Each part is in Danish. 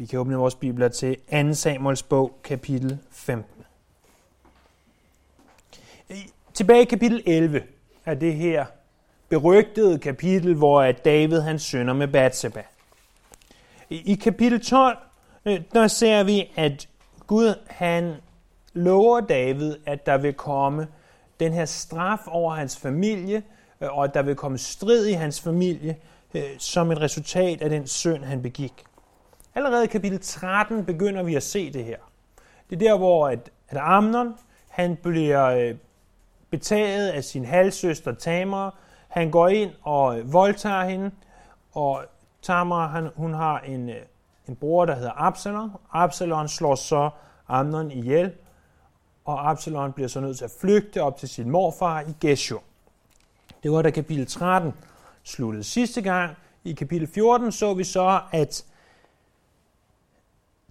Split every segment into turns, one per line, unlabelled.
Vi kan åbne vores bibler til 2. Samuels bog, kapitel 15. Tilbage i kapitel 11 er det her berygtede kapitel, hvor David han sønder med Bathsheba. I kapitel 12, øh, der ser vi, at Gud han lover David, at der vil komme den her straf over hans familie, øh, og at der vil komme strid i hans familie, øh, som et resultat af den synd, han begik. Allerede i kapitel 13 begynder vi at se det her. Det er der, hvor at, at Amnon han bliver øh, betaget af sin halvsøster Tamar. Han går ind og øh, voldtager hende, og Tamar han, hun har en, øh, en bror, der hedder Absalon. Absalon slår så Amnon ihjel, og Absalon bliver så nødt til at flygte op til sin morfar i Geshur. Det var da kapitel 13 sluttede sidste gang. I kapitel 14 så vi så, at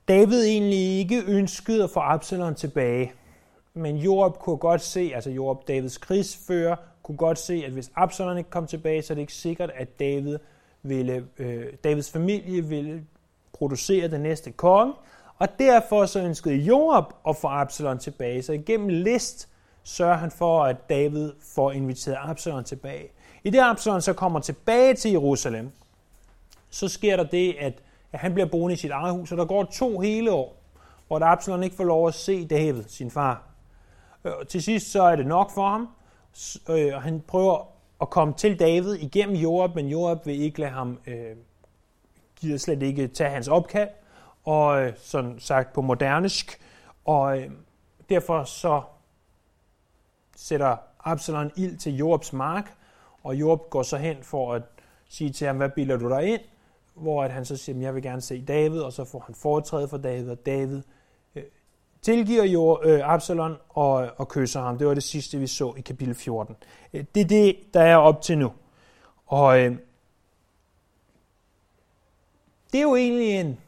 David egentlig ikke ønskede at få Absalom tilbage. Men Joab kunne godt se, altså Joab, Davids krigsfører, kunne godt se, at hvis Absalom ikke kom tilbage, så er det ikke sikkert, at David ville, øh, Davids familie ville producere den næste konge. Og derfor så ønskede Joab at få Absalom tilbage. Så igennem list sørger han for, at David får inviteret Absalom tilbage. I det Absalom så kommer tilbage til Jerusalem, så sker der det, at at han bliver boende i sit eget hus, og der går to hele år, hvor Absalom ikke får lov at se David, sin far. Øh, og til sidst så er det nok for ham, øh, og han prøver at komme til David igennem Joab, men Joab vil ikke lade ham, øh, gider slet ikke tage hans opkald, og øh, sådan sagt på modernisk, og øh, derfor så sætter Absalom ild til Joabs mark, og Joab går så hen for at sige til ham, hvad bilder du dig ind? Hvor at han så siger, at jeg vil gerne se David, og så får han foretræde for David, og David øh, tilgiver jo øh, Absalom og, og kysser ham. Det var det sidste, vi så i kapitel 14. Øh, det er det, der er op til nu. Og øh, det er jo egentlig en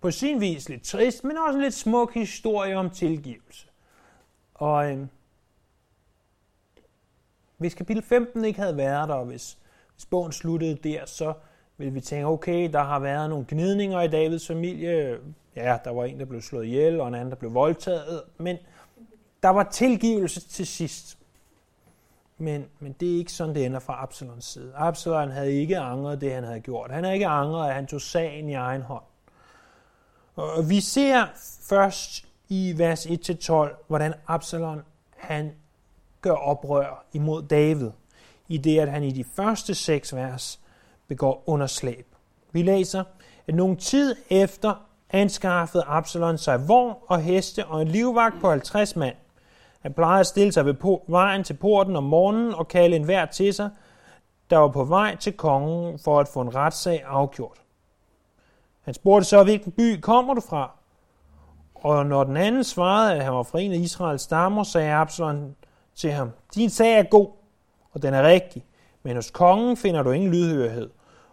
på sin vis lidt trist, men også en lidt smuk historie om tilgivelse. Og øh, hvis kapitel 15 ikke havde været der, og hvis, hvis bogen sluttede der, så vil vi tænke, okay, der har været nogle gnidninger i Davids familie. Ja, der var en, der blev slået ihjel, og en anden, der blev voldtaget. Men der var tilgivelse til sidst. Men, men det er ikke sådan, det ender fra Absalons side. Absalon havde ikke angret det, han havde gjort. Han havde ikke angret, at han tog sagen i egen hånd. Og vi ser først i vers 1-12, hvordan Absalon han gør oprør imod David. I det, at han i de første seks vers begår underslæb. Vi læser, at nogen tid efter anskaffede Absalon sig vogn og heste og en livvagt på 50 mand. Han plejede at stille sig ved vejen til porten om morgenen og kalde en hver til sig, der var på vej til kongen for at få en retssag afgjort. Han spurgte så, hvilken by kommer du fra? Og når den anden svarede, at han var fra en af Israels stammer, sagde Absalon til ham, din sag er god, og den er rigtig, men hos kongen finder du ingen lydhørighed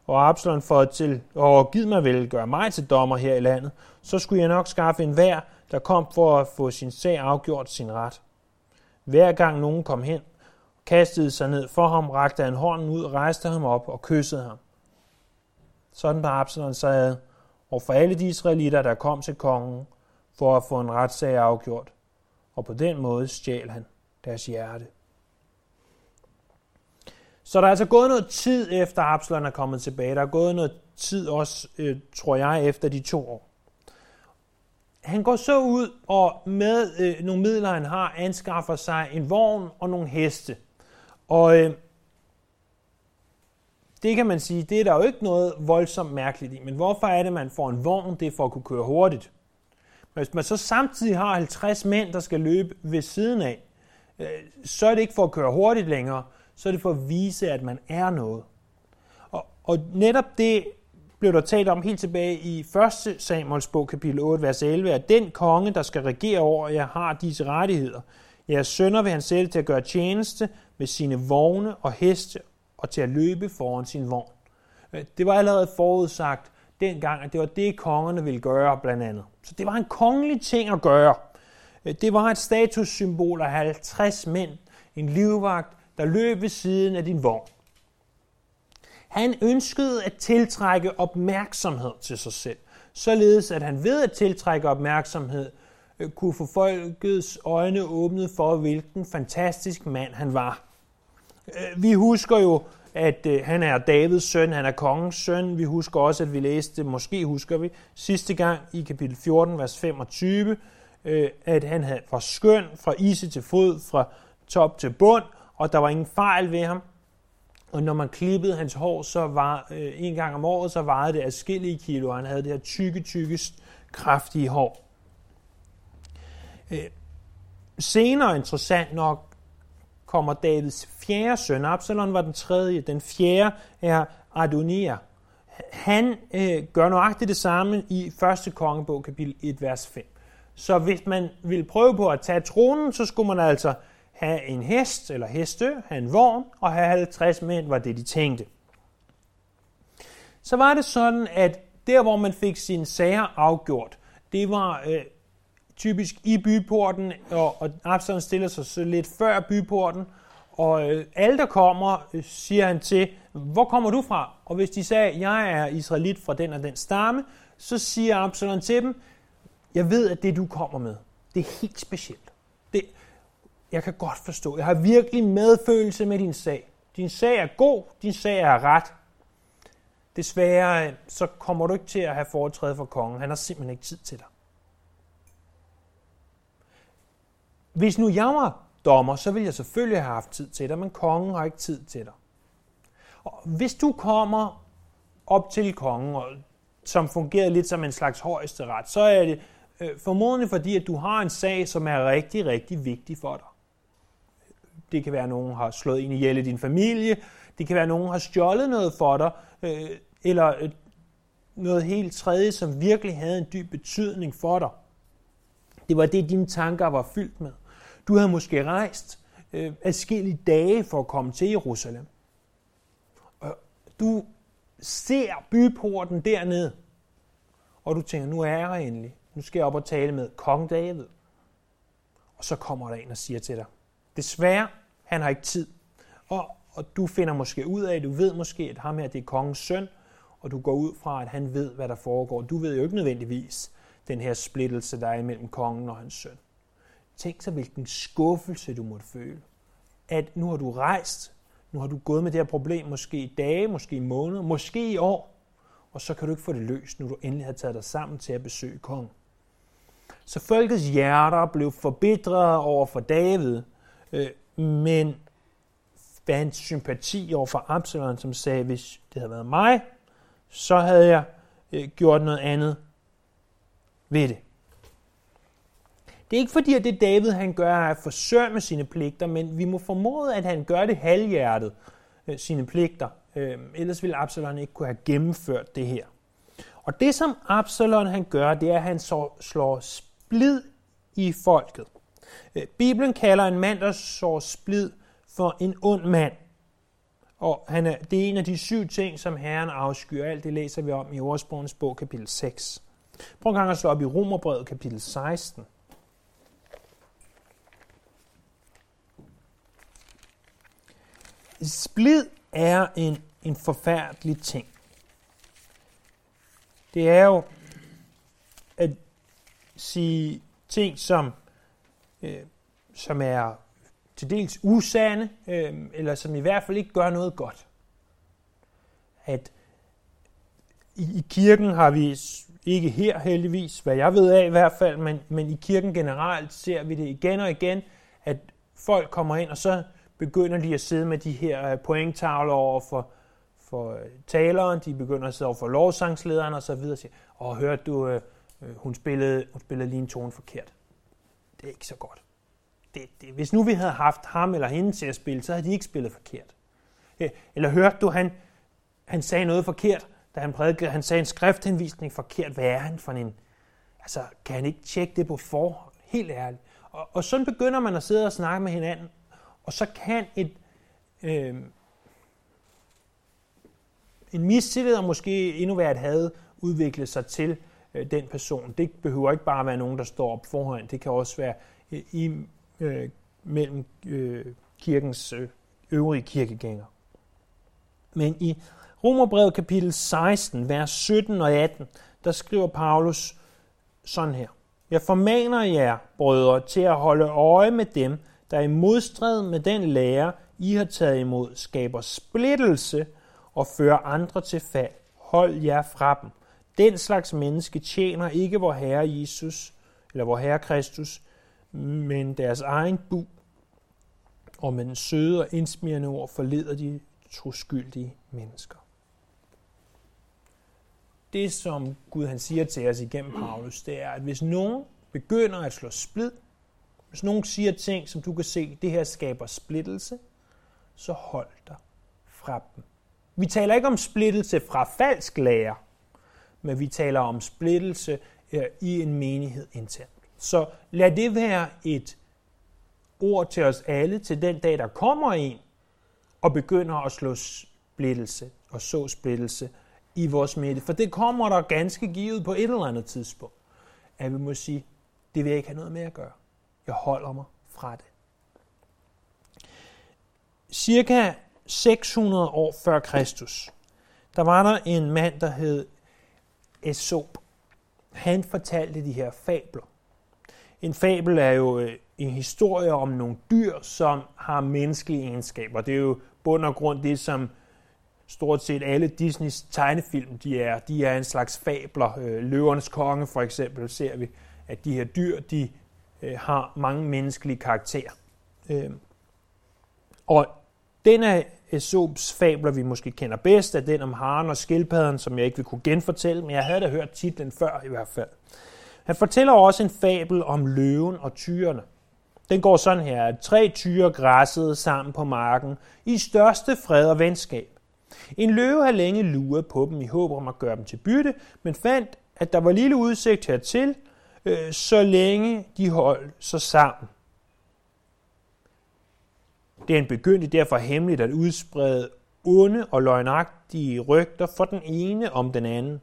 og Absalon for til, og giv mig vel gøre mig til dommer her i landet, så skulle jeg nok skaffe en hver, der kom for at få sin sag afgjort sin ret. Hver gang nogen kom hen, kastede sig ned for ham, rakte han hånden ud, rejste ham op og kyssede ham. Sådan var Absalon sagde, og for alle de israelitter, der kom til kongen for at få en retssag afgjort, og på den måde stjal han deres hjerte. Så der er altså gået noget tid efter Absalon er kommet tilbage. Der er gået noget tid også, øh, tror jeg, efter de to år. Han går så ud og med øh, nogle midler, han har, anskaffer sig en vogn og nogle heste. Og øh, det kan man sige, det er der jo ikke noget voldsomt mærkeligt i. Men hvorfor er det, man får en vogn? Det er for at kunne køre hurtigt. Men hvis man så samtidig har 50 mænd, der skal løbe ved siden af, øh, så er det ikke for at køre hurtigt længere, så er det for at vise, at man er noget. Og, og netop det blev der talt om helt tilbage i 1. Samuels bog, kapitel 8, vers 11, at den konge, der skal regere over jer, har disse rettigheder. Jeres sønner vil han sætte til at gøre tjeneste med sine vogne og heste og til at løbe foran sin vogn. Øh, det var allerede forudsagt dengang, at det var det, kongerne ville gøre blandt andet. Så det var en kongelig ting at gøre. Øh, det var et statussymbol af 50 mænd, en livvagt, der løb ved siden af din vogn. Han ønskede at tiltrække opmærksomhed til sig selv. således at han ved at tiltrække opmærksomhed, øh, kunne få folkets øjne åbnet for, hvilken fantastisk mand han var. Øh, vi husker jo, at øh, han er Davids søn, han er kongens søn. Vi husker også, at vi læste, måske husker vi, sidste gang i kapitel 14, vers 25, at han var skøn fra ise til fod, fra top til bund, og der var ingen fejl ved ham. Og når man klippede hans hår, så var øh, en gang om året, så vejede det afskillige kilo. Han havde det her tykke, tykke, kraftige hår. Øh, senere, interessant nok, kommer Davids fjerde søn. Absalon var den tredje. Den fjerde er Adonia. Han øh, gør nøjagtigt det samme i 1. kongebog, kapitel 1, vers 5. Så hvis man vil prøve på at tage tronen, så skulle man altså have en hest eller heste, have en vogn og have 50 mænd, var det de tænkte. Så var det sådan, at der hvor man fik sine sager afgjort, det var øh, typisk i byporten, og, og Absalom stiller sig så lidt før byporten, og øh, alle der kommer, øh, siger han til, hvor kommer du fra? Og hvis de sagde, jeg er israelit fra den og den stamme, så siger Absalom til dem, jeg ved, at det du kommer med, det er helt specielt. Jeg kan godt forstå. Jeg har virkelig medfølelse med din sag. Din sag er god, din sag er ret. Desværre øh, så kommer du ikke til at have foretræde for kongen. Han har simpelthen ikke tid til dig. Hvis nu jeg var dommer, så ville jeg selvfølgelig have haft tid til dig, men kongen har ikke tid til dig. Og hvis du kommer op til kongen, og, som fungerer lidt som en slags højeste ret, så er det øh, formodentlig fordi, at du har en sag, som er rigtig, rigtig vigtig for dig. Det kan være, at nogen har slået en ihjel i din familie. Det kan være, at nogen har stjålet noget for dig. Øh, eller øh, noget helt tredje, som virkelig havde en dyb betydning for dig. Det var det, dine tanker var fyldt med. Du havde måske rejst øh, adskillige dage for at komme til Jerusalem. Og du ser byporten dernede, og du tænker, nu er jeg her endelig. Nu skal jeg op og tale med kong David. Og så kommer der en og siger til dig, desværre, han har ikke tid. Og, og du finder måske ud af, du ved måske, at ham her det er kongens søn, og du går ud fra, at han ved, hvad der foregår. Du ved jo ikke nødvendigvis den her splittelse, der er imellem kongen og hans søn. Tænk så, hvilken skuffelse du måtte føle. At nu har du rejst, nu har du gået med det her problem, måske i dage, måske i måneder, måske i år, og så kan du ikke få det løst, nu du endelig har taget dig sammen til at besøge kongen. Så folkets hjerter blev forbitret over for David, øh, men fandt sympati over for Absalom, som sagde, hvis det havde været mig, så havde jeg øh, gjort noget andet ved det. Det er ikke fordi, at det David han gør er at forsømme sine pligter, men vi må formode, at han gør det halvhjertet, øh, sine pligter. Øh, ellers ville Absalom ikke kunne have gennemført det her. Og det, som Absalom han gør, det er, at han så slår splid i folket. Øh, Bibelen kalder en mand, der sår splid, for en ond mand. Og han er, det er en af de syv ting, som Herren afskyer. Alt det læser vi om i Ordsprogens bog, kapitel 6. Prøv en gang at slå op i Romerbrevet, kapitel 16. Splid er en, en forfærdelig ting. Det er jo at sige ting, som, øh, som er til dels usande, øh, eller som i hvert fald ikke gør noget godt. At i, i kirken har vi, ikke her heldigvis, hvad jeg ved af i hvert fald, men, men i kirken generelt ser vi det igen og igen, at folk kommer ind, og så begynder de at sidde med de her øh, pointtavler over for, for øh, taleren, de begynder at sidde over for lovsangslederen og så videre og siger, hørte du, øh, øh, hun, spillede, hun spillede lige en tone forkert. Det er ikke så godt det, det, hvis nu vi havde haft ham eller hende til at spille, så havde de ikke spillet forkert. Eller hørte du, han, han sagde noget forkert, da han prædikede, han sagde en skrifthenvisning forkert. Hvad er han for en? Altså, kan han ikke tjekke det på forhånd? Helt ærligt. Og, og sådan begynder man at sidde og snakke med hinanden, og så kan et, øh, en mistillid og måske endnu værre et had udvikle sig til øh, den person. Det behøver ikke bare være nogen, der står op foran. Det kan også være øh, i øh, mellem øh, kirkens øh, øvrige kirkegængere. Men i Romerbrevet kapitel 16, vers 17 og 18, der skriver Paulus sådan her. Jeg formaner jer, brødre, til at holde øje med dem, der i modstrid med den lære, I har taget imod, skaber splittelse og fører andre til fald. Hold jer fra dem. Den slags menneske tjener ikke vor Herre Jesus, eller vor Herre Kristus, men deres egen bu, og med den søde og indsmirrende ord forleder de troskyldige mennesker. Det, som Gud han siger til os igennem Paulus, det er, at hvis nogen begynder at slå splid, hvis nogen siger ting, som du kan se, det her skaber splittelse, så hold dig fra dem. Vi taler ikke om splittelse fra falsk lære, men vi taler om splittelse øh, i en menighed internt. Så lad det være et ord til os alle til den dag, der kommer en og begynder at slå splittelse og så splittelse i vores midte. For det kommer der ganske givet på et eller andet tidspunkt, at vi må sige, det vil jeg ikke have noget med at gøre. Jeg holder mig fra det. Cirka 600 år før Kristus, der var der en mand, der hed Aesop. Han fortalte de her fabler. En fabel er jo øh, en historie om nogle dyr, som har menneskelige egenskaber. Det er jo bund og grund det, som stort set alle Disneys tegnefilm de er. De er en slags fabler. Øh, Løvernes konge for eksempel ser vi, at de her dyr de øh, har mange menneskelige karakterer. Og den er Aesops fabler, vi måske kender bedst, er den om haren og skildpadden, som jeg ikke vil kunne genfortælle, men jeg havde da hørt titlen før i hvert fald. Han fortæller også en fabel om løven og tyrene. Den går sådan her, at tre tyre græssede sammen på marken i største fred og venskab. En løve har længe luret på dem i håb om at gøre dem til bytte, men fandt, at der var lille udsigt hertil, øh, så længe de holdt sig sammen. Det han begyndte derfor hemmeligt at udsprede onde og løgnagtige rygter for den ene om den anden,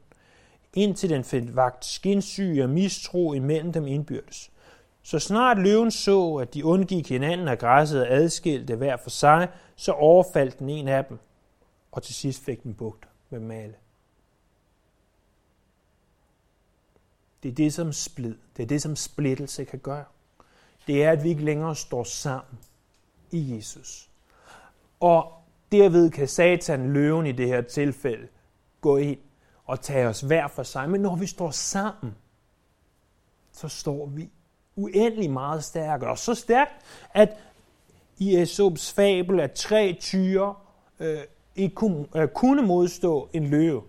indtil den fandt vagt skinsyge og mistro imellem dem indbyrdes. Så snart løven så, at de undgik hinanden af græsset og adskilte hver for sig, så overfaldt den en af dem, og til sidst fik den bugt med male. Det er det, som splid, det er det, som splittelse kan gøre. Det er, at vi ikke længere står sammen i Jesus. Og derved kan Satan, løven i det her tilfælde, gå ind og tage os hver for sig. Men når vi står sammen, så står vi uendelig meget stærkere. Og så stærkt, at i Aesops fabel, at tre tyre øh, ikke kunne, øh, kunne modstå en løve.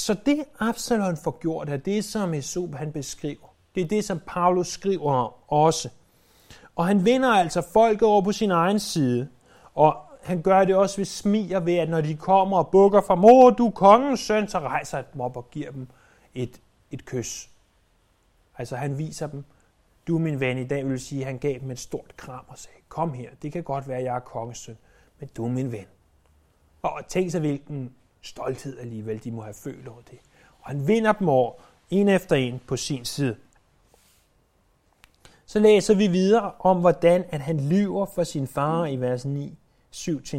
Så det Absalon får gjort, er det, som Esop han beskriver. Det er det, som Paulus skriver om også. Og han vinder altså folket over på sin egen side. Og han gør det også ved smiger ved, at når de kommer og bukker for mor, du er kongens søn, så rejser han dem op og giver dem et, et kys. Altså han viser dem, du er min ven i dag, vil sige, at han gav dem et stort kram og sagde, kom her, det kan godt være, at jeg er kongens søn, men du er min ven. Og tænk så, hvilken stolthed alligevel, de må have følt over det. Og han vinder dem over, en efter en på sin side. Så læser vi videre om, hvordan at han lyver for sin far i vers 9, 7-9.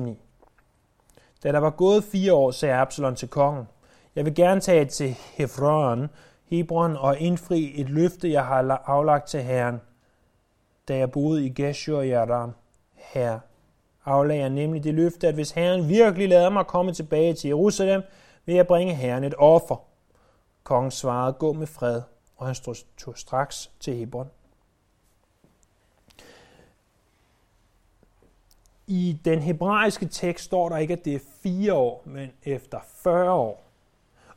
Da der var gået fire år, sagde Absalon til kongen, jeg vil gerne tage til Hebron, Hebron og indfri et løfte, jeg har aflagt til Herren, da jeg boede i Geshur i her Aflagde jeg nemlig det løfte, at hvis Herren virkelig lader mig komme tilbage til Jerusalem, vil jeg bringe Herren et offer. Kongen svarede, gå med fred, og han tog straks til Hebron. I den hebraiske tekst står der ikke, at det er fire år, men efter 40 år.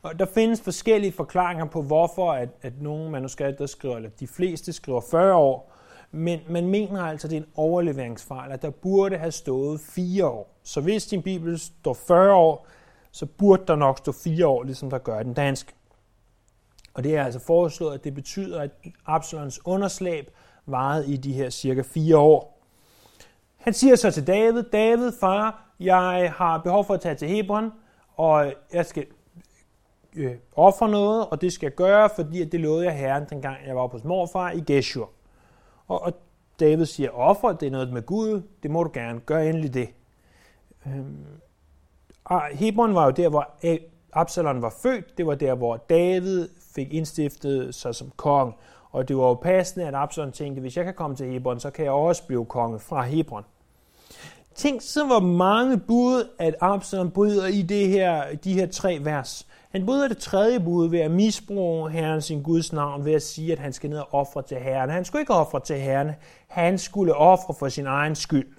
Og der findes forskellige forklaringer på, hvorfor at, at nogle manuskripter skriver, eller de fleste skriver 40 år, men man mener altså, at det er en overleveringsfejl, at der burde have stået fire år. Så hvis din bibel står 40 år, så burde der nok stå fire år, ligesom der gør den danske. Og det er altså foreslået, at det betyder, at Absalons underslæb varede i de her cirka fire år. Han siger så til David, David, far, jeg har behov for at tage til Hebron, og jeg skal øh, ofre noget, og det skal jeg gøre, fordi det lovede jeg herren, dengang jeg var på morfar i Geshur. Og, og David siger, offer, det er noget med Gud, det må du gerne, gør endelig det. Øhm, ah, Hebron var jo der, hvor Absalon var født. Det var der, hvor David fik indstiftet sig som kong. Og det var jo passende, at Absalon tænkte, hvis jeg kan komme til Hebron, så kan jeg også blive konge fra Hebron. Tænk så, hvor mange bud, at Absalon bryder i det her, de her tre vers. Han bryder det tredje bud ved at misbruge Herren sin Guds navn, ved at sige, at han skal ned og ofre til Herren. Han skulle ikke ofre til Herren, han skulle ofre for sin egen skyld.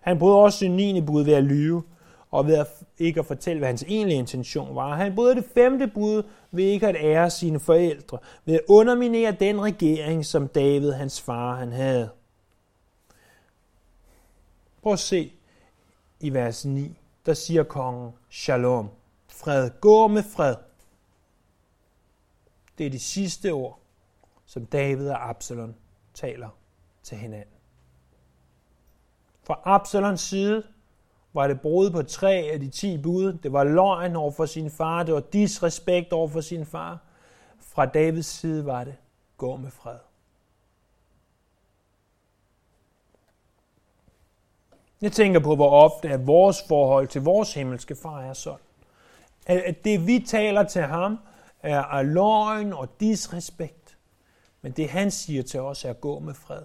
Han bryder også sin niende bud ved at lyve, og ved at ikke at fortælle, hvad hans egentlige intention var. Han bryder det femte bud ved ikke at ære sine forældre, ved at underminere den regering, som David, hans far, han havde. Prøv at se i vers 9, der siger kongen, Shalom, fred, gå med fred. Det er de sidste ord, som David og Absalon taler til hinanden. Fra Absalons side var det brud på tre af de ti bud. Det var løgn over for sin far. Det var disrespekt over for sin far. Fra Davids side var det gå med fred. Jeg tænker på, hvor ofte at vores forhold til vores himmelske far er sådan. At det vi taler til ham er løgn og disrespekt. Men det han siger til os er at gå med fred.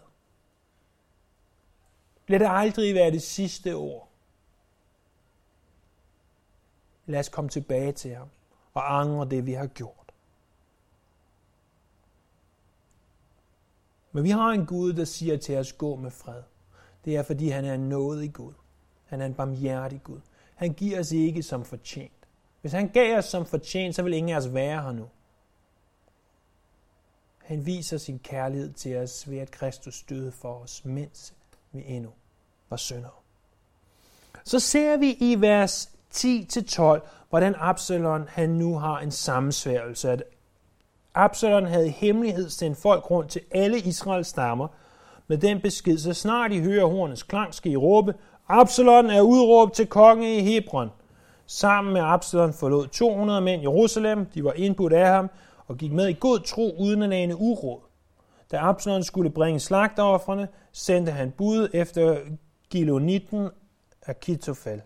Lad det aldrig være det sidste ord. Lad os komme tilbage til ham og angre det, vi har gjort. Men vi har en Gud, der siger til os, gå med fred. Det er, fordi han er en nådig Gud. Han er en barmhjertig Gud. Han giver os ikke som fortjent. Hvis han gav os som fortjent, så vil ingen af os være her nu. Han viser sin kærlighed til os ved, at Kristus døde for os, mens vi endnu var syndere. Så ser vi i vers 10-12, hvordan Absalon han nu har en sammensværgelse. At Absalon havde i hemmelighed sendt folk rundt til alle Israels stammer med den besked, så snart I hører hornets klang, skal I råbe, Absalon er udråbt til konge i Hebron. Sammen med Absalon forlod 200 mænd Jerusalem, de var indbudt af ham, og gik med i god tro uden at ane uråd. Da Absalon skulle bringe slagteoffrene, sendte han bud efter Gilonitten af Kitofel.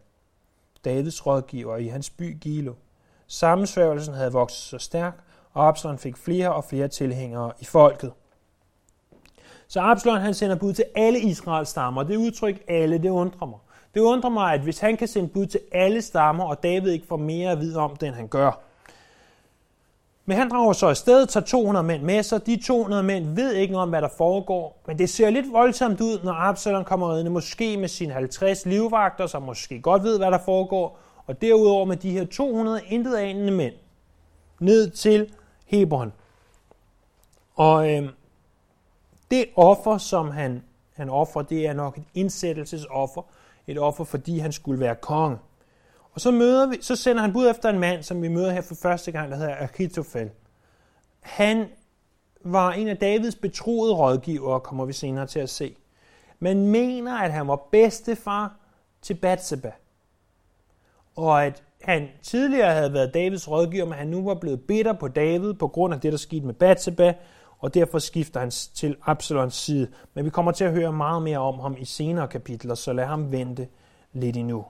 Davids rådgiver i hans by Gilo. Sammensværgelsen havde vokset så stærk, og Absalon fik flere og flere tilhængere i folket. Så Absalon han sender bud til alle Israels stammer. Det udtryk alle, det undrer mig. Det undrer mig, at hvis han kan sende bud til alle stammer, og David ikke får mere at vide om det, end han gør, men han drager så afsted, tager 200 mænd med sig. De 200 mænd ved ikke om, hvad der foregår, men det ser lidt voldsomt ud, når Absalom kommer ridende, måske med sine 50 livvagter, som måske godt ved, hvad der foregår, og derudover med de her 200 intetanende mænd ned til Hebron. Og øh, det offer, som han, han offer, det er nok et indsættelsesoffer. Et offer, fordi han skulle være konge. Og så, møder vi, så sender han bud efter en mand, som vi møder her for første gang, der hedder Achitofel. Han var en af Davids betroede rådgivere, kommer vi senere til at se. Man mener, at han var bedstefar til Batseba. Og at han tidligere havde været Davids rådgiver, men han nu var blevet bitter på David på grund af det, der skete med Batseba, og derfor skifter han til Absalons side. Men vi kommer til at høre meget mere om ham i senere kapitler, så lad ham vente lidt endnu.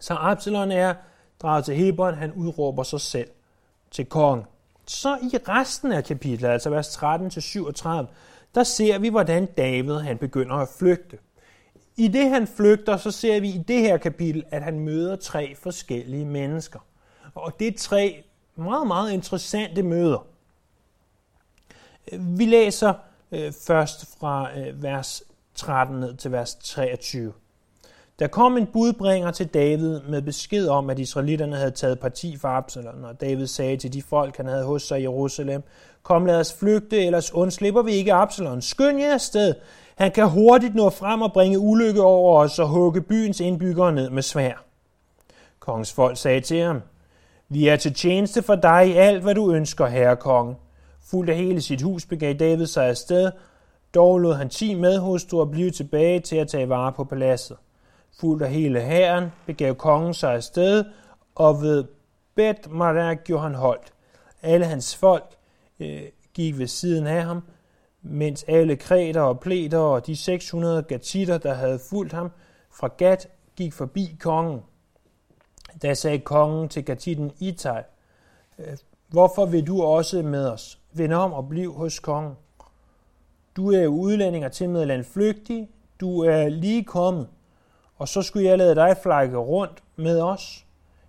Så Absalon er draget til Hebron, han udråber sig selv til kong. Så i resten af kapitlet, altså vers 13-37, der ser vi, hvordan David han begynder at flygte. I det han flygter, så ser vi i det her kapitel, at han møder tre forskellige mennesker. Og det er tre meget, meget interessante møder. Vi læser øh, først fra øh, vers 13 ned til vers 23. Der kom en budbringer til David med besked om, at israelitterne havde taget parti for Absalom, og David sagde til de folk, han havde hos sig i Jerusalem, Kom, lad os flygte, ellers undslipper vi ikke Absalom. Skynd jer afsted. Han kan hurtigt nå frem og bringe ulykke over os og hugge byens indbyggere ned med svær. Kongens folk sagde til ham, Vi er til tjeneste for dig i alt, hvad du ønsker, herre konge. Fuldt af hele sit hus begav David sig afsted, dog lod han ti medhustruer blive tilbage til at tage vare på paladset. Fuldt af hele hæren begav kongen sig afsted, og ved Bet Marak gjorde han holdt. Alle hans folk øh, gik ved siden af ham, mens alle kreter og pleter og de 600 gatitter, der havde fulgt ham fra Gat, gik forbi kongen. Da sagde kongen til Gatitten Itai, øh, hvorfor vil du også med os? Vend om og bliv hos kongen. Du er jo udlænding og til med flygtig. Du er lige kommet. Og så skulle jeg lade dig flakke rundt med os.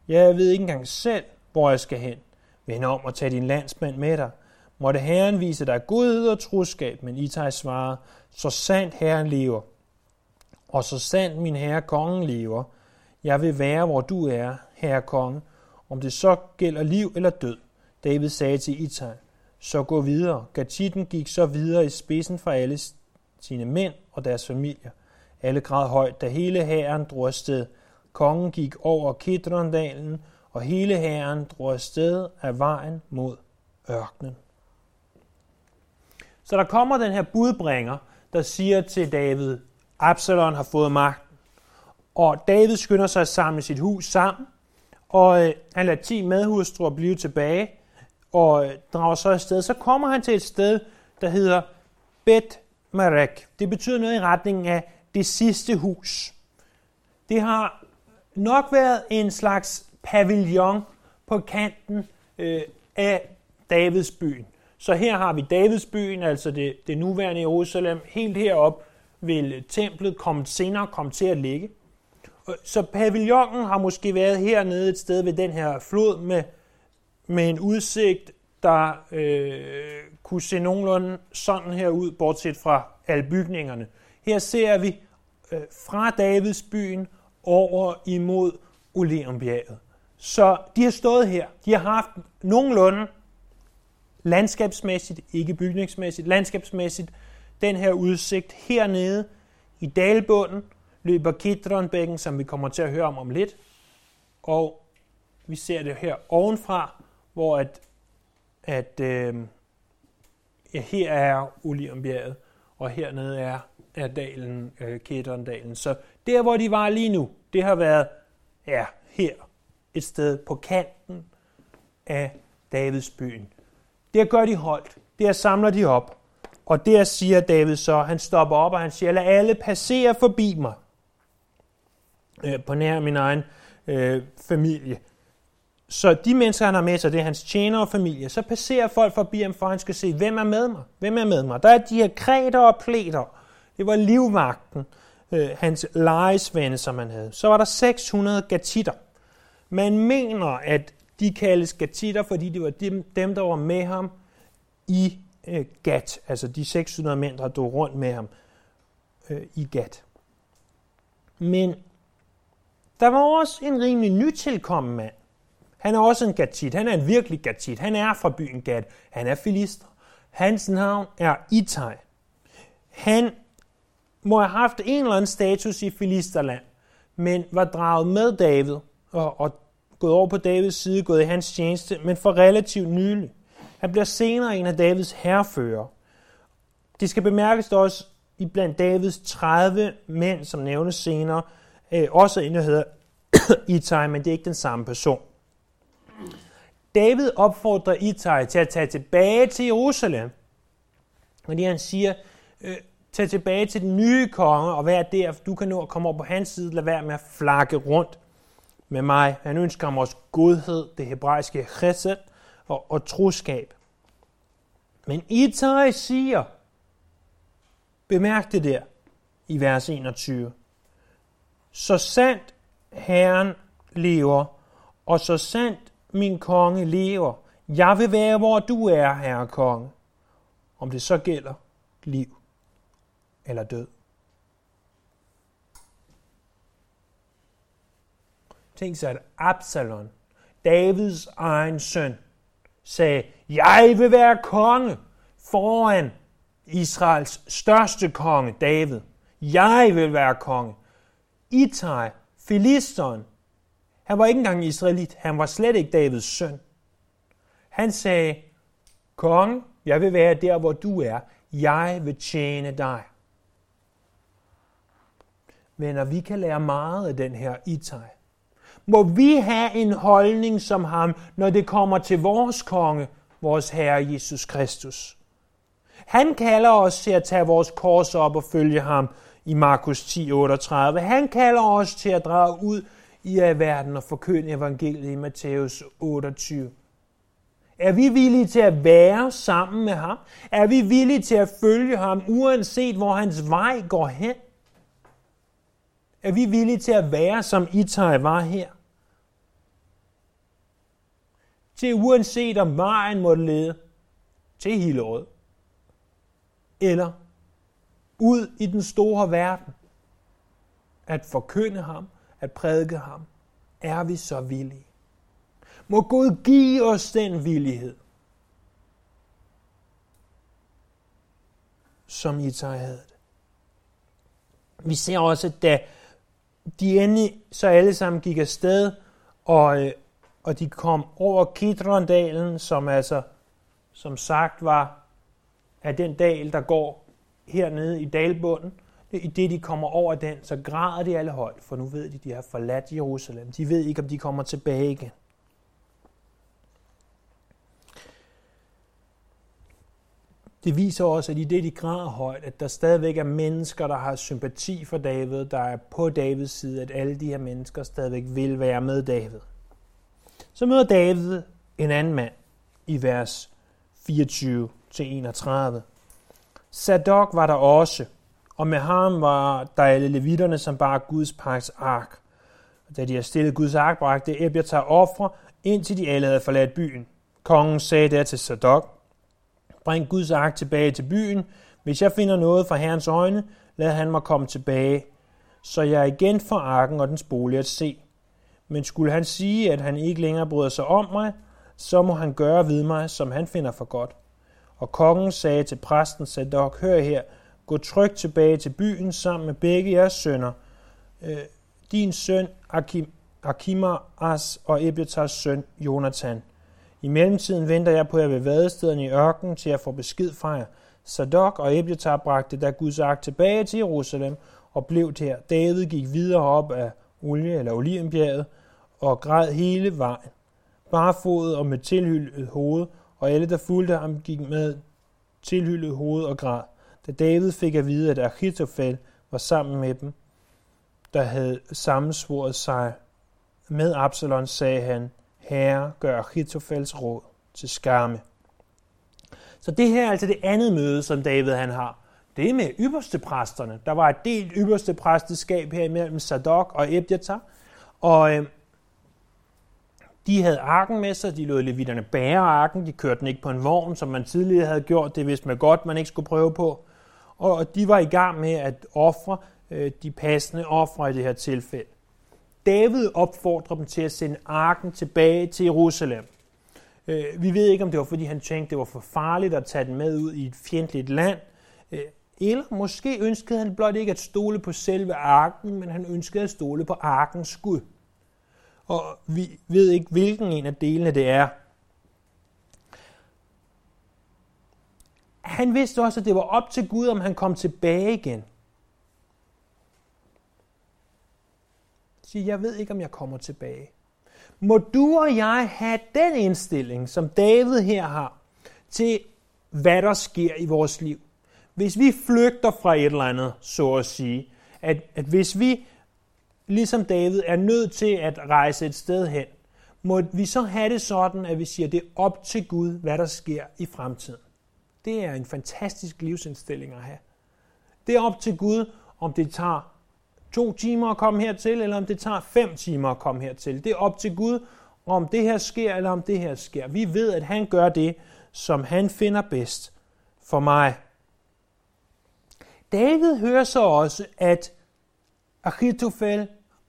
Jeg ved ikke engang selv, hvor jeg skal hen. Vend om og tag din landsmand med dig. Måtte Herren vise dig godhed og troskab, men Itai svarer, så sandt Herren lever, og så sandt min herre kongen lever, jeg vil være, hvor du er, herre konge, om det så gælder liv eller død. David sagde til Itai, så gå videre. Gatitten gik så videre i spidsen for alle sine mænd og deres familier. Alle græd højt, da hele hæren drog afsted. Kongen gik over Kidrondalen, og hele hæren drog afsted af vejen mod ørkenen. Så der kommer den her budbringer, der siger til David, Absalon har fået magten. Og David skynder sig at samle sit hus sammen, og øh, han lader 10 medhustruer blive tilbage, og øh, drager så afsted. Så kommer han til et sted, der hedder Bet Marek. Det betyder noget i retningen af det sidste hus. Det har nok været en slags pavillon på kanten øh, af Davids byen. Så her har vi Davids byen, altså det, det nuværende Jerusalem. Helt herop vil templet komme, senere komme til at ligge. Så pavillonen har måske været hernede et sted ved den her flod med, med en udsigt, der øh, kunne se nogenlunde sådan her ud, bortset fra alle bygningerne. Her ser vi øh, fra Davids byen over imod Oleumbjerget. Så de har stået her. De har haft nogenlunde landskabsmæssigt, ikke bygningsmæssigt, landskabsmæssigt, den her udsigt hernede i dalbunden løber Kidronbækken, som vi kommer til at høre om om lidt. Og vi ser det her ovenfra, hvor at, at øh, ja, her er Olivenbjerget, og hernede er, er dalen, øh, Kedrondalen. Så der, hvor de var lige nu, det har været ja, her et sted på kanten af Davidsbyen. Der gør de holdt. Der samler de op. Og der siger David så, han stopper op, og han siger, lad alle passere forbi mig. Øh, på nær min egen øh, familie. Så de mennesker, han har med sig, det er hans tjener og familie. Så passerer folk forbi ham, for han skal se, hvem er med mig? Hvem er med mig? Der er de her kreter og pleter. Det var livvagten, øh, hans lejesvende, som han havde. Så var der 600 gatitter. Man mener, at de kaldes gatitter, fordi det var dem, dem der var med ham i øh, Gat, altså de 600 mænd, der drog rundt med ham øh, i Gat. Men der var også en rimelig nytilkommen mand. Han er også en gatit. Han er en virkelig gatit. Han er fra byen Gat. Han er filister. Hans navn er Itai. Han må have haft en eller anden status i filisterland, men var draget med David og, og gået over på Davids side, gået i hans tjeneste, men for relativt nylig. Han bliver senere en af Davids herrefører. Det skal bemærkes også i blandt Davids 30 mænd, som nævnes senere, øh, også en, der hedder Itai, men det er ikke den samme person. David opfordrer Itai til at tage tilbage til Jerusalem, fordi han siger, øh, tag tilbage til den nye konge og vær der, for du kan nå at komme over på hans side, lad være med at flakke rundt med mig. Han ønsker ham også godhed, det hebraiske chesed, og, og troskab. Men Itai siger, bemærk det der i vers 21, så sandt Herren lever, og så sandt min konge lever, jeg vil være, hvor du er, herre konge, om det så gælder liv eller død. Tænk sig, at Absalon, Davids egen søn, sagde, jeg vil være konge foran Israels største konge, David. Jeg vil være konge. Itai, filisteren, han var ikke engang israelit. Han var slet ikke Davids søn. Han sagde, konge, jeg vil være der, hvor du er. Jeg vil tjene dig. Venner, vi kan lære meget af den her Itai. Må vi have en holdning som ham, når det kommer til vores konge, vores Herre Jesus Kristus. Han kalder os til at tage vores kors op og følge ham i Markus 10:38. Han kalder os til at drage ud i af verden og forkynde evangeliet i Matthæus 28. Er vi villige til at være sammen med ham? Er vi villige til at følge ham, uanset hvor hans vej går hen? Er vi villige til at være, som Itai var her? Til uanset om vejen måtte lede til Hillerød, eller ud i den store verden, at forkynde ham, at prædike ham, er vi så villige. Må Gud give os den villighed, som Itai havde det. Vi ser også, at da de endelig så alle sammen gik afsted, og, øh, og de kom over Kidrondalen, som altså, som sagt var af den dal, der går hernede i dalbunden. I det, de kommer over den, så græder de alle højt, for nu ved de, de har forladt Jerusalem. De ved ikke, om de kommer tilbage igen. Det viser også, at i det, de græder højt, at der stadigvæk er mennesker, der har sympati for David, der er på Davids side, at alle de her mennesker stadigvæk vil være med David. Så møder David en anden mand i vers 24-31. Sadok var der også, og med ham var der alle levitterne, som bar Guds pagts ark. Da de havde stillet Guds ark, bragte Ebiatar ofre, indtil de alle havde forladt byen. Kongen sagde der til Sadok, Bring Guds ark tilbage til byen. Hvis jeg finder noget fra Herrens øjne, lad han mig komme tilbage, så jeg igen får arken og dens bolig at se. Men skulle han sige, at han ikke længere bryder sig om mig, så må han gøre ved mig, som han finder for godt. Og kongen sagde til præsten Sadok, hør her, gå trygt tilbage til byen sammen med begge jeres sønner. Øh, din søn Akim, As og Ebetars søn Jonathan. I mellemtiden venter jeg på jer ved vadestederne i ørkenen til at få besked fra jer. Sadok og Ebiatar bragte da Guds ark tilbage til Jerusalem og blev der. David gik videre op af olie eller olivenbjerget og græd hele vejen. Barfodet og med tilhyllet hoved, og alle, der fulgte ham, gik med tilhyllet hoved og græd. Da David fik at vide, at Achitofel var sammen med dem, der havde sammensvoret sig med Absalon, sagde han, Herre, gør Achitofels råd til skamme. Så det her er altså det andet møde, som David han har. Det er med ypperste præsterne. Der var et delt ypperste præsteskab her imellem Sadok og Ebjatar. Og øh, de havde arken med sig, de lod levitterne bære arken, de kørte den ikke på en vogn, som man tidligere havde gjort, det vidste man godt, man ikke skulle prøve på. Og de var i gang med at ofre øh, de passende ofre i det her tilfælde. David opfordrer dem til at sende arken tilbage til Jerusalem. Øh, vi ved ikke, om det var, fordi han tænkte, det var for farligt at tage den med ud i et fjendtligt land. Øh, eller måske ønskede han blot ikke at stole på selve arken, men han ønskede at stole på arkens Gud. Og vi ved ikke, hvilken en af delene det er. Han vidste også, at det var op til Gud, om han kom tilbage igen. Sige, jeg ved ikke, om jeg kommer tilbage. Må du og jeg have den indstilling, som David her har, til hvad der sker i vores liv. Hvis vi flygter fra et eller andet, så at sige, at, at hvis vi, ligesom David, er nødt til at rejse et sted hen, må vi så have det sådan, at vi siger, at det er op til Gud, hvad der sker i fremtiden. Det er en fantastisk livsindstilling at have. Det er op til Gud, om det tager to timer at komme hertil, eller om det tager fem timer at komme hertil. Det er op til Gud, om det her sker, eller om det her sker. Vi ved, at han gør det, som han finder bedst for mig. David hører så også, at Achitofel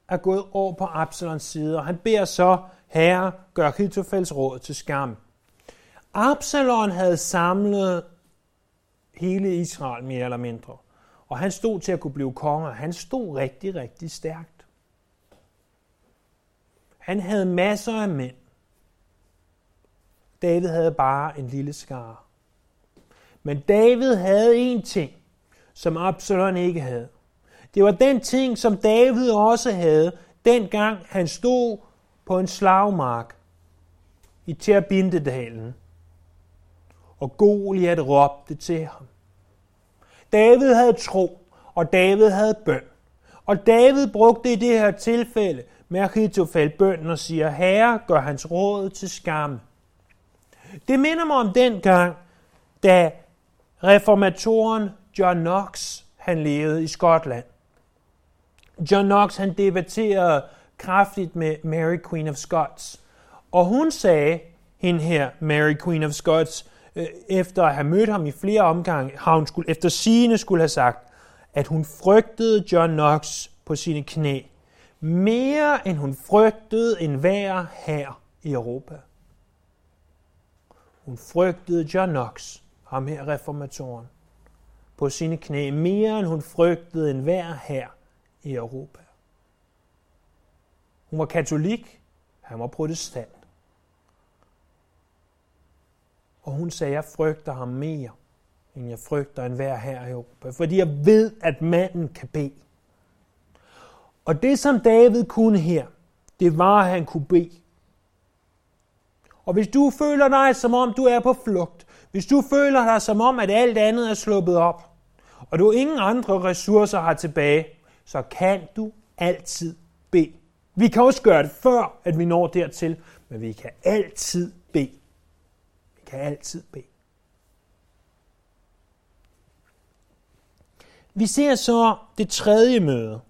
er gået over på Absalons side, og han beder så, herre, gør Achitofels råd til skam. Absalon havde samlet hele Israel mere eller mindre. Og han stod til at kunne blive konge, han stod rigtig, rigtig stærkt. Han havde masser af mænd. David havde bare en lille skare. Men David havde en ting, som Absalon ikke havde. Det var den ting, som David også havde, dengang han stod på en slagmark i Terbintedalen. Og Goliat råbte til ham. David havde tro, og David havde bøn. Og David brugte i det her tilfælde med Achitofel bøn og siger, Herre, gør hans råd til skam. Det minder mig om den gang, da reformatoren John Knox han levede i Skotland. John Knox han debatterede kraftigt med Mary Queen of Scots. Og hun sagde, hende her, Mary Queen of Scots, Øh, efter at have mødt ham i flere omgange, har hun skulle, efter sine skulle have sagt, at hun frygtede John Knox på sine knæ, mere end hun frygtede en vær her i Europa. Hun frygtede John Knox, ham her reformatoren, på sine knæ, mere end hun frygtede en vær her i Europa. Hun var katolik, han var protestant. Og hun sagde, jeg frygter ham mere, end jeg frygter en hver her i Europa. Fordi jeg ved, at manden kan bede. Og det, som David kunne her, det var, at han kunne bede. Og hvis du føler dig, som om du er på flugt, hvis du føler dig, som om, at alt andet er sluppet op, og du ingen andre ressourcer har tilbage, så kan du altid bede. Vi kan også gøre det før, at vi når dertil, men vi kan altid bede. Kan altid bede. Vi ser så det tredje møde.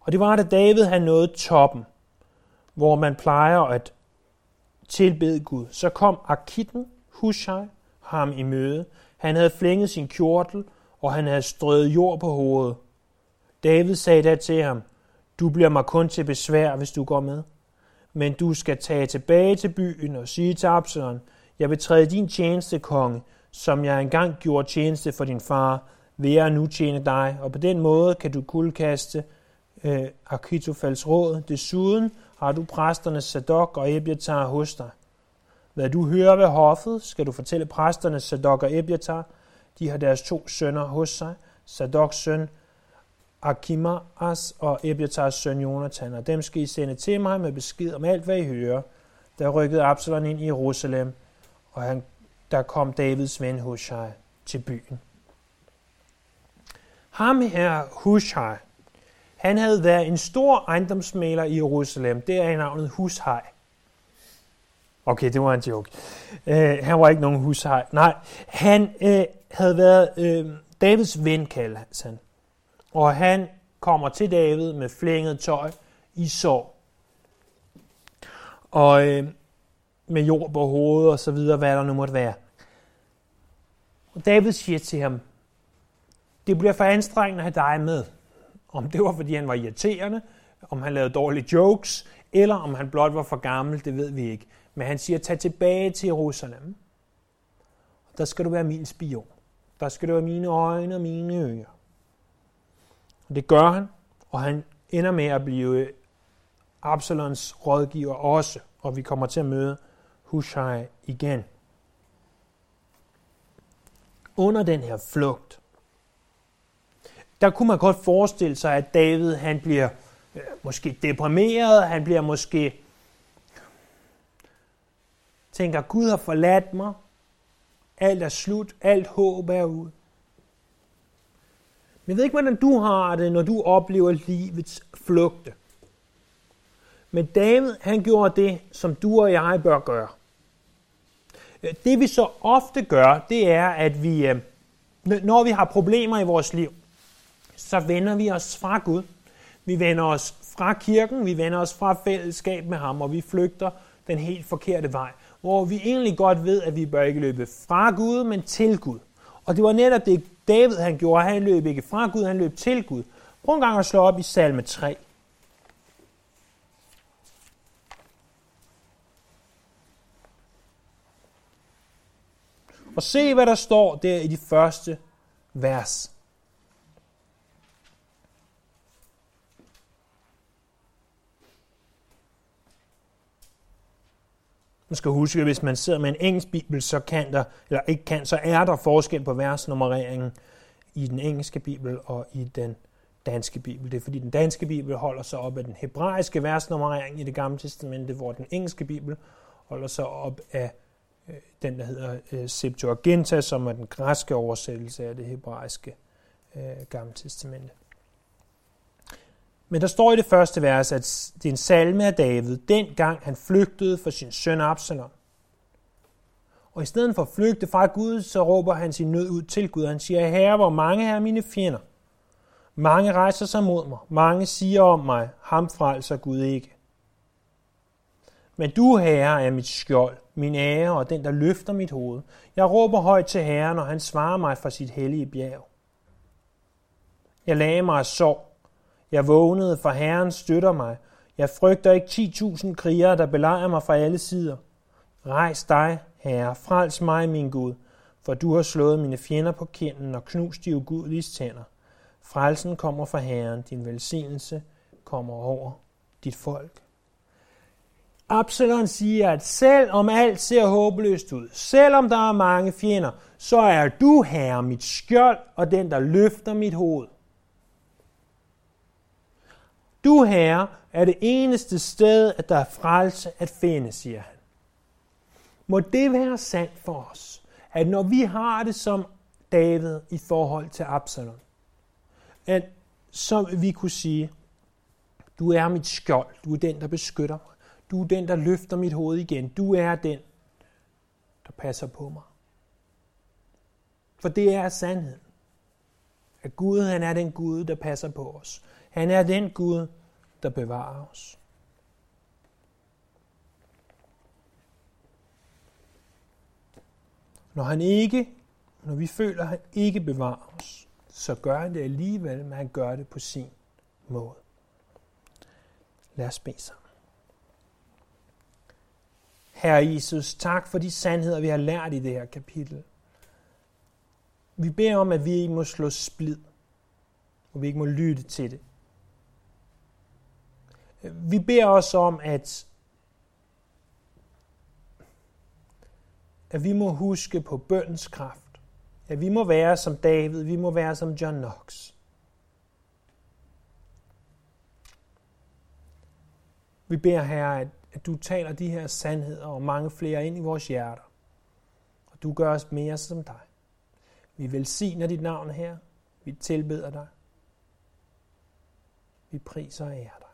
Og det var, da David han nåede toppen, hvor man plejer at tilbede Gud. Så kom Akitten, Hushai, ham i møde. Han havde flænget sin kjortel, og han havde strøget jord på hovedet. David sagde da til ham, du bliver mig kun til besvær, hvis du går med. Men du skal tage tilbage til byen og sige til Absalon, jeg vil træde din tjeneste, konge, som jeg engang gjorde tjeneste for din far, vil jeg nu tjene dig, og på den måde kan du kuldkaste øh, Akitofals råd. Desuden har du præsterne Sadok og Ebiatar hos dig. Hvad du hører ved hoffet, skal du fortælle præsterne Sadok og Ebiatar. De har deres to sønner hos sig. Sadoks søn Akimaas og Ebiatars søn Jonathan, og dem skal I sende til mig med besked om alt, hvad I hører. Der rykkede Absalom ind i Jerusalem, og han, der kom Davids ven Hushai til byen. Ham her, Hushai, han havde været en stor ejendomsmaler i Jerusalem. Det er navnet Hushai. Okay, det var en joke. Uh, han var ikke nogen Hushai. Nej, han uh, havde været uh, Davids ven, kaldes han. Og han kommer til David med flænget tøj i sår. Og øh, med jord på hovedet og så videre, hvad der nu måtte være. Og David siger til ham, det bliver for anstrengende at have dig med. Om det var, fordi han var irriterende, om han lavede dårlige jokes, eller om han blot var for gammel, det ved vi ikke. Men han siger, tag tilbage til Jerusalem. Der skal du være min spion. Der skal du være mine øjne og mine ører. Og det gør han, og han ender med at blive Absalons rådgiver også, og vi kommer til at møde Hushai igen. Under den her flugt, der kunne man godt forestille sig, at David han bliver øh, måske deprimeret, han bliver måske tænker, Gud har forladt mig, alt er slut, alt håb er ude. Men jeg ved ikke, hvordan du har det, når du oplever livets flugte. Men David, han gjorde det, som du og jeg bør gøre. Øh, det vi så ofte gør, det er, at vi, øh, når vi har problemer i vores liv, så vender vi os fra Gud. Vi vender os fra kirken, vi vender os fra fællesskab med ham, og vi flygter den helt forkerte vej. Hvor vi egentlig godt ved, at vi bør ikke løbe fra Gud, men til Gud. Og det var netop det, David han gjorde. Han løb ikke fra Gud, han løb til Gud. Prøv en gang at slå op i salme 3. Og se, hvad der står der i de første vers. Man skal huske, at hvis man sidder med en engelsk bibel, så kan der, eller ikke kan, så er der forskel på versnummereringen i den engelske bibel og i den danske bibel. Det er fordi den danske bibel holder sig op af den hebraiske versnummerering i det gamle testamente, hvor den engelske bibel holder sig op af øh, den, der hedder øh, Septuaginta, som er den græske oversættelse af det hebraiske øh, Gamle Testamente. Men der står i det første vers, at det er en salme af David, dengang han flygtede for sin søn Absalom. Og i stedet for at flygte fra Gud, så råber han sin nød ud til Gud. Han siger, Herre, hvor mange er mine fjender. Mange rejser sig mod mig. Mange siger om mig, ham frelser Gud ikke. Men du, Herre, er mit skjold, min ære og den, der løfter mit hoved. Jeg råber højt til Herren, og han svarer mig fra sit hellige bjerg. Jeg lagde mig og sov. Jeg vågnede, for Herren støtter mig. Jeg frygter ikke 10.000 krigere, der belejrer mig fra alle sider. Rejs dig, Herre, frels mig, min Gud, for du har slået mine fjender på kinden og knust de ugudelige tænder. Frelsen kommer fra Herren, din velsignelse kommer over dit folk. Absalon siger, at selvom alt ser håbløst ud, selvom der er mange fjender, så er du, Herre, mit skjold og den, der løfter mit hoved. Du, Herre, er det eneste sted, at der er frelse at finde, siger han. Må det være sandt for os, at når vi har det som David i forhold til Absalom, at som vi kunne sige, du er mit skjold, du er den, der beskytter mig, du er den, der løfter mit hoved igen, du er den, der passer på mig. For det er sandheden. At Gud, han er den Gud, der passer på os. Han er den Gud, der bevarer os. Når han ikke, når vi føler, at han ikke bevarer os, så gør han det alligevel, men han gør det på sin måde. Lad os bede sammen. Herre Jesus, tak for de sandheder, vi har lært i det her kapitel. Vi beder om, at vi ikke må slå splid, og vi ikke må lytte til det. Vi beder os om, at, at vi må huske på bøndens kraft. At vi må være som David, vi må være som John Knox. Vi beder her, at, at du taler de her sandheder og mange flere ind i vores hjerter. Og du gør os mere som dig. Vi velsigner dit navn her. Vi tilbeder dig. Vi priser og ærer dig.